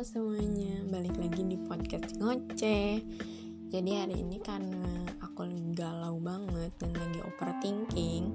Semuanya, balik lagi di podcast ngoceh. Jadi hari ini karena aku galau banget dan lagi overthinking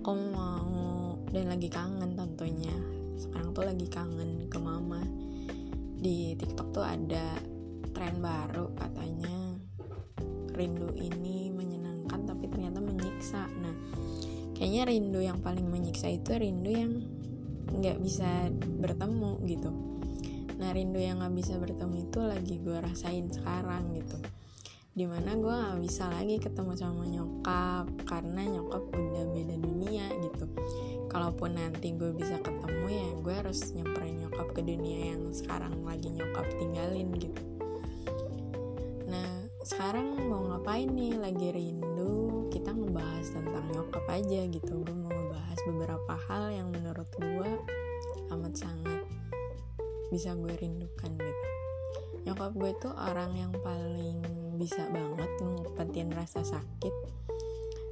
Aku mau dan lagi kangen tentunya. Sekarang tuh lagi kangen ke mama. Di tiktok tuh ada tren baru katanya. Rindu ini menyenangkan tapi ternyata menyiksa. Nah kayaknya rindu yang paling menyiksa itu rindu yang nggak bisa bertemu gitu nah rindu yang nggak bisa bertemu itu lagi gue rasain sekarang gitu. Di mana gue nggak bisa lagi ketemu sama nyokap karena nyokap udah beda dunia gitu. Kalaupun nanti gue bisa ketemu ya gue harus nyamperin nyokap ke dunia yang sekarang lagi nyokap tinggalin gitu. Nah sekarang mau ngapain nih? Lagi rindu kita ngebahas tentang nyokap aja gitu. Gue mau ngebahas beberapa hal yang menurut gue amat sangat bisa gue rindukan gitu. Nyokap gue tuh orang yang paling bisa banget ngumpetin rasa sakit.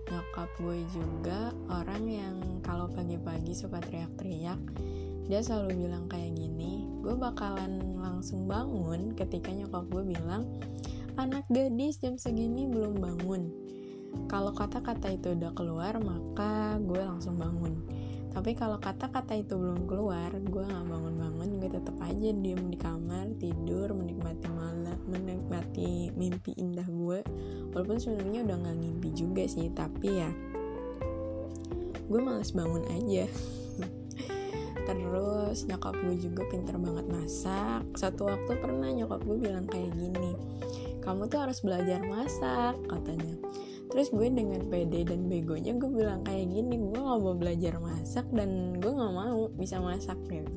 Nyokap gue juga orang yang kalau pagi-pagi suka teriak-teriak dia selalu bilang kayak gini gue bakalan langsung bangun ketika nyokap gue bilang anak gadis jam segini belum bangun. Kalau kata-kata itu udah keluar maka gue langsung bangun tapi kalau kata-kata itu belum keluar gue nggak bangun-bangun gue tetap aja diem di kamar tidur menikmati malam menikmati mimpi indah gue walaupun sebenarnya udah nggak ngimpi juga sih tapi ya gue males bangun aja. Terus nyokap gue juga pinter banget masak. Satu waktu pernah nyokap gue bilang kayak gini kamu tuh harus belajar masak katanya terus gue dengan pede dan begonya gue bilang kayak gini gue gak mau belajar masak dan gue gak mau bisa masak gitu.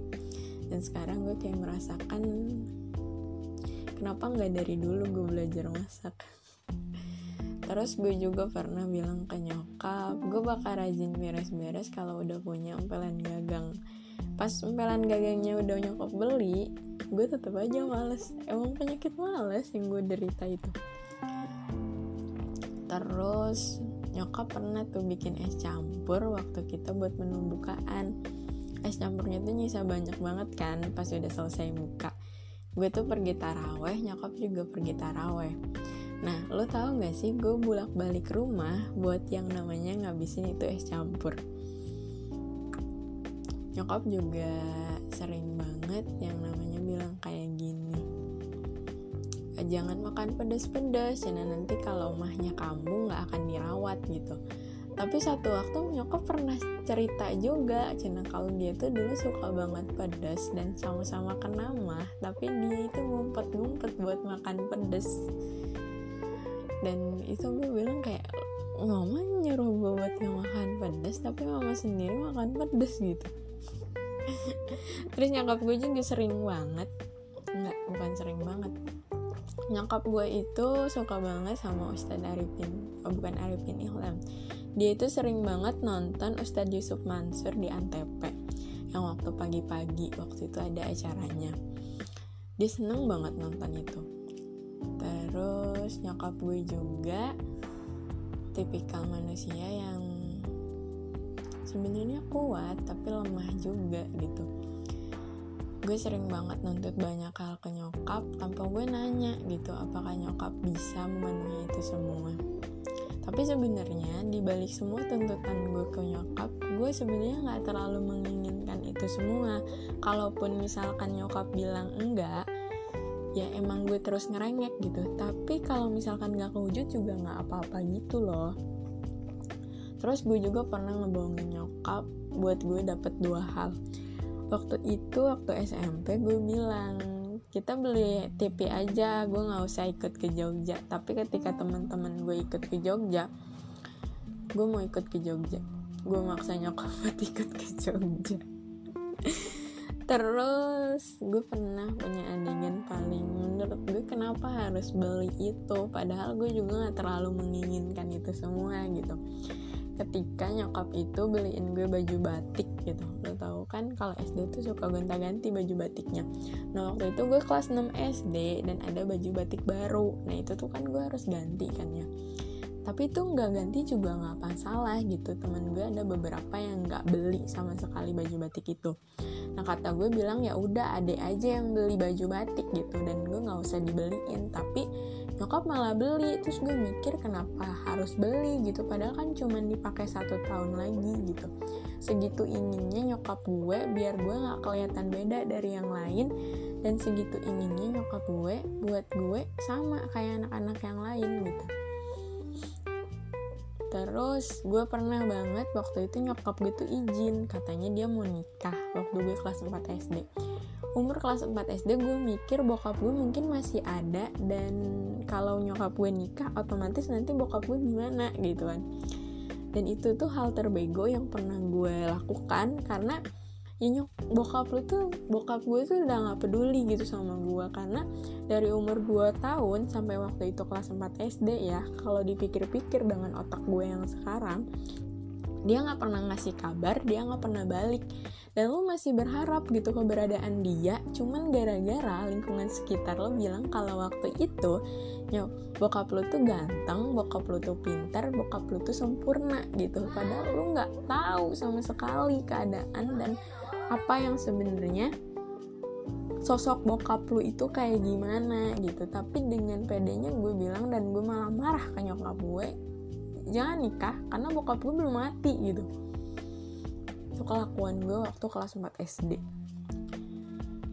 Dan sekarang gue kayak merasakan kenapa nggak dari dulu gue belajar masak? Terus gue juga pernah bilang ke nyokap gue bakal rajin beres-beres kalau udah punya empelan gagang. Pas empelan gagangnya udah nyokap beli gue tetap aja males. Emang penyakit males yang gue derita itu terus nyokap pernah tuh bikin es campur waktu kita buat menu bukaan. Es campurnya tuh nyisa banyak banget kan pas udah selesai buka. Gue tuh pergi taraweh nyokap juga pergi taraweh. Nah lo tau gak sih gue bolak balik rumah buat yang namanya ngabisin itu es campur? Nyokap juga sering banget yang namanya bilang kayak gini jangan makan pedas-pedas karena nanti kalau mahnya kamu nggak akan dirawat gitu. Tapi satu waktu nyokap pernah cerita juga cina kalau dia tuh dulu suka banget pedas dan sama-sama kena mah tapi dia itu ngumpet-ngumpet buat makan pedas. Dan itu gue bilang kayak mama nyuruh gue buat gak makan pedas tapi mama sendiri makan pedas gitu. Terus nyokap gue juga sering banget nggak bukan sering banget nyokap gue itu suka banget sama Ustadz Arifin oh bukan Arifin Ihlam dia itu sering banget nonton Ustadz Yusuf Mansur di Antep yang waktu pagi-pagi waktu itu ada acaranya. Dia seneng banget nonton itu. Terus nyokap gue juga tipikal manusia yang sebenarnya kuat tapi lemah juga gitu gue sering banget nuntut banyak hal ke nyokap tanpa gue nanya gitu apakah nyokap bisa memenuhi itu semua. Tapi sebenarnya di balik semua tuntutan gue ke nyokap gue sebenarnya nggak terlalu menginginkan itu semua. Kalaupun misalkan nyokap bilang enggak ya emang gue terus ngerengek gitu. Tapi kalau misalkan gak kewujud juga nggak apa-apa gitu loh. Terus gue juga pernah ngebohongin nyokap buat gue dapet dua hal waktu itu waktu SMP gue bilang kita beli TV aja gue nggak usah ikut ke Jogja. Tapi ketika teman-teman gue ikut ke Jogja gue mau ikut ke Jogja. Gue maksa nyokap buat ikut ke Jogja. Terus gue pernah punya adegan paling menurut gue kenapa harus beli itu? Padahal gue juga nggak terlalu menginginkan itu semua gitu ketika nyokap itu beliin gue baju batik gitu. Lo tau kan kalau SD tuh suka gonta-ganti baju batiknya. Nah waktu itu gue kelas 6 SD dan ada baju batik baru. Nah itu tuh kan gue harus ganti kan ya. Tapi itu nggak ganti juga nggak masalah gitu. Temen gue ada beberapa yang nggak beli sama sekali baju batik itu. Nah kata gue bilang ya udah adek aja yang beli baju batik gitu. Dan gue nggak usah dibeliin. Tapi nyokap malah beli. Terus gue mikir kenapa harus beli gitu. Padahal kan cuman dipakai satu tahun lagi gitu. Segitu inginnya nyokap gue biar gue nggak kelihatan beda dari yang lain. Dan segitu inginnya nyokap gue buat gue sama kayak anak-anak yang lain gitu. Terus gue pernah banget waktu itu nyokap gue tuh izin. Katanya dia mau nikah waktu gue kelas 4 SD umur kelas 4 SD gue mikir bokap gue mungkin masih ada dan kalau nyokap gue nikah otomatis nanti bokap gue gimana gitu kan. Dan itu tuh hal terbego yang pernah gue lakukan karena ya nyok bokap lu tuh bokap gue tuh udah nggak peduli gitu sama gue. Karena dari umur 2 tahun sampai waktu itu kelas 4 SD ya kalau dipikir-pikir dengan otak gue yang sekarang dia nggak pernah ngasih kabar dia nggak pernah balik. Dan lu masih berharap gitu keberadaan dia cuman gara-gara lingkungan sekitar lo bilang kalau waktu itu nyok bokap lu tuh ganteng bokap lu tuh pintar bokap lu tuh sempurna gitu. Padahal lu nggak tahu sama sekali keadaan dan apa yang sebenarnya sosok bokap lu itu kayak gimana gitu. Tapi dengan pedenya gue bilang dan gue malah marah ke nyokap gue jangan nikah karena bokap gue belum mati gitu. Itu kelakuan gue waktu kelas 4 SD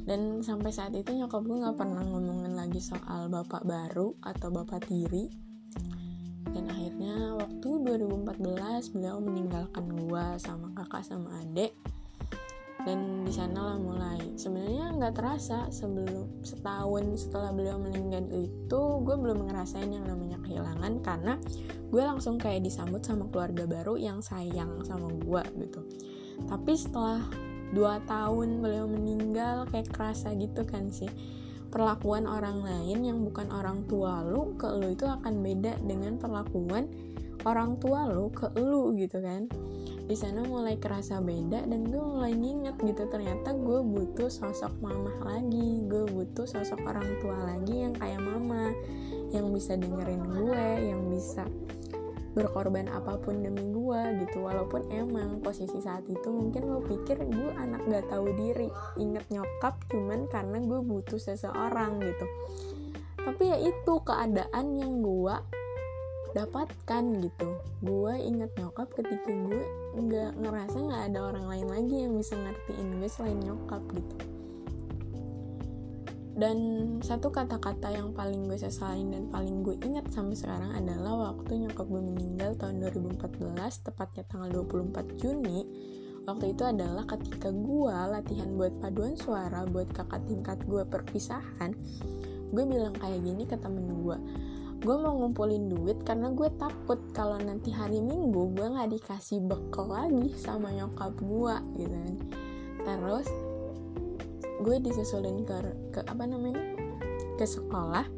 dan sampai saat itu nyokap gue nggak pernah ngomongin lagi soal bapak baru atau bapak tiri. Dan akhirnya waktu 2014 beliau meninggalkan gue sama kakak sama adik dan di sana lah mulai. Sebenarnya nggak terasa sebelum setahun setelah beliau meninggal itu gue belum ngerasain yang namanya kehilangan karena gue langsung kayak disambut sama keluarga baru yang sayang sama gue gitu. Tapi setelah dua tahun beliau meninggal kayak kerasa gitu kan sih. Perlakuan orang lain yang bukan orang tua lu ke lu itu akan beda dengan perlakuan orang tua lu ke lu gitu kan di sana mulai kerasa beda dan gue mulai nginget gitu ternyata gue butuh sosok mama lagi gue butuh sosok orang tua lagi yang kayak mama yang bisa dengerin gue yang bisa berkorban apa pun demi gue gitu. Walaupun emang posisi saat itu mungkin lo pikir gue anak gak tahu diri inget nyokap cuman karena gue butuh seseorang gitu. Tapi ya itu keadaan yang gue dapatkan gitu. Gue inget nyokap ketika gue nggak ngerasa nggak ada orang lain lagi yang bisa ngertiin gue selain nyokap gitu. Dan satu kata-kata yang paling gue sesalin dan paling gue ingat sampai sekarang adalah waktu nyokap gue meninggal tahun 2014 tepatnya tanggal 24 Juni waktu itu adalah ketika gue latihan buat paduan suara buat kakak tingkat gue perpisahan gue bilang kayak gini ke temen gue gue mau ngumpulin duit karena gue takut kalau nanti hari minggu gue nggak dikasih bekal lagi sama nyokap gue gitu kan. Terus gue disusulin ke ke apa namanya? Ke sekolah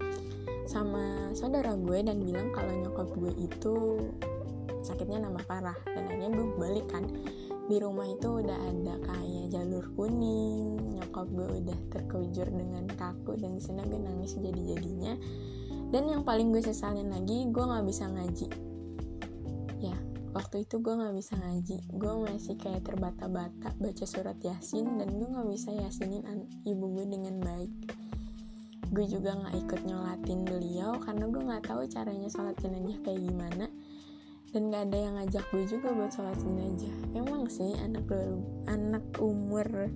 sama saudara gue dan bilang kalau nyokap gue itu sakitnya nambah parah dan akhirnya gue balik kan. Di rumah itu udah ada kayak jalur kuning nyokap gue udah terkujur dengan kaku dan di sana gue nangis jadi jadinya dan yang paling gue sesalin lagi gue nggak bisa ngaji. Ya waktu itu gue nggak bisa ngaji. Gue masih kayak terbata-bata baca surat yasin dan gue nggak bisa yasinin ibu gue dengan baik. Gue juga nggak ikut nyolatin beliau karena gue nggak tahu caranya sholat jenazah kayak gimana. Dan gak ada yang ngajak gue juga buat sholat jenazah. Emang sih anak anak umur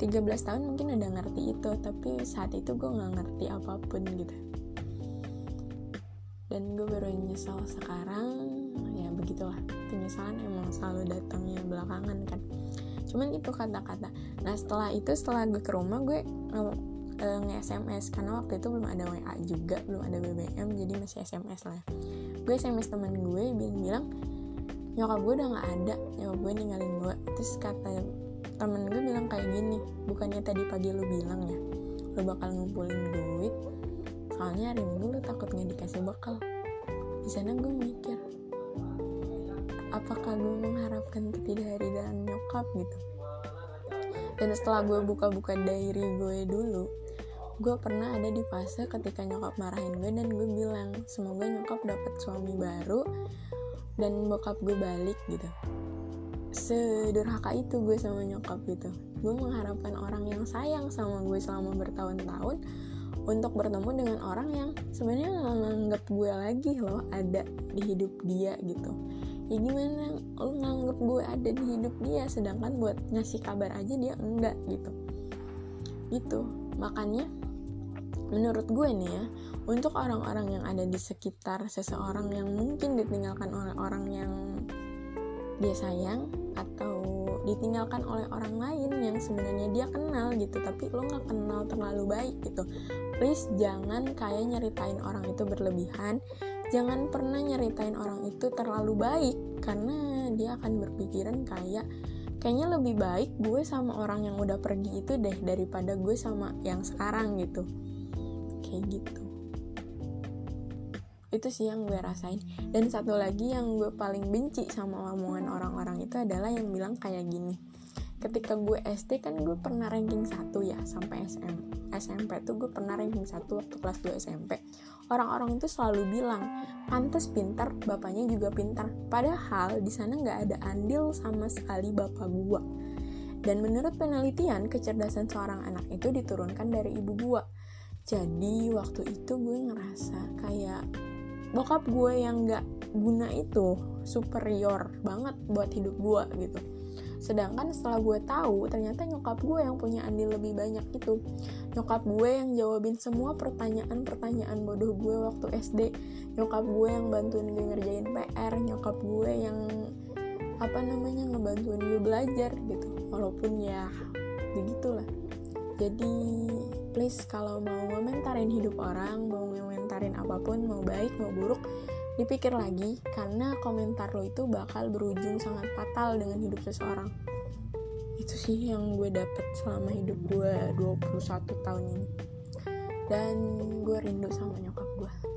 13 tahun mungkin udah ngerti itu tapi saat itu gue nggak ngerti apa pun gitu dan gue baru nyesal sekarang ya begitulah. Penyesalan emang selalu datangnya belakangan kan. Cuman itu kata-kata. Nah setelah itu setelah gue ke rumah gue nge-SMS karena waktu itu belum ada WA juga belum ada BBM jadi masih SMS lah. Gue SMS temen gue bilang bilang nyokap gue udah nggak ada. Nyokap gue ninggalin gue. Terus kata temen gue bilang kayak gini bukannya tadi pagi lu bilang ya lu bakal ngumpulin duit soalnya hari minggu lu takut nggak dikasih bekal. Di sana gue mikir apakah gue mengharapkan ketidakhadiran nyokap gitu? Dan setelah gue buka-buka diary gue dulu gue pernah ada di fase ketika nyokap marahin gue dan gue bilang semoga nyokap dapat suami baru dan bokap gue balik gitu. Sederhaka itu gue sama nyokap gitu. Gue mengharapkan orang yang sayang sama gue selama bertahun-tahun untuk bertemu dengan orang yang sebenarnya nggak nganggap gue lagi loh ada di hidup dia gitu. Ya gimana? Lo nganggap gue ada di hidup dia sedangkan buat ngasih kabar aja dia enggak gitu. Gitu. Makanya menurut gue nih ya untuk orang-orang yang ada di sekitar seseorang yang mungkin ditinggalkan oleh orang yang dia sayang atau ditinggalkan oleh orang lain yang sebenarnya dia kenal gitu tapi lo nggak kenal terlalu baik gitu. Please jangan kayak nyeritain orang itu berlebihan. Jangan pernah nyeritain orang itu terlalu baik karena dia akan berpikiran kayak kayaknya lebih baik gue sama orang yang udah pergi itu deh daripada gue sama yang sekarang gitu. Kayak gitu itu sih yang gue rasain. Dan satu lagi yang gue paling benci sama omongan orang-orang itu adalah yang bilang kayak gini. Ketika gue SD kan gue pernah ranking 1 ya sampai SM, SMP tuh gue pernah ranking 1 waktu kelas 2 SMP orang-orang itu selalu bilang pantas pintar bapaknya juga pintar. Padahal di sana nggak ada andil sama sekali bapak gue dan menurut penelitian kecerdasan seorang anak itu diturunkan dari ibu gue jadi waktu itu gue ngerasa kayak bokap gue yang gak guna itu superior banget buat hidup gue gitu. Sedangkan setelah gue tahu ternyata nyokap gue yang punya andil lebih banyak itu. Nyokap gue yang jawabin semua pertanyaan-pertanyaan bodoh gue waktu SD nyokap gue yang bantuin gue ngerjain PR nyokap gue yang apa namanya ngebantuin gue belajar gitu. Walaupun ya begitulah. Jadi please kalau mau ngomentarin hidup orang mau ngomentarin apa pun mau baik mau buruk dipikir lagi karena komentar lo itu bakal berujung sangat fatal dengan hidup seseorang. Itu sih yang gue dapet selama hidup gue 21 tahun ini. Dan gue rindu sama nyokap gue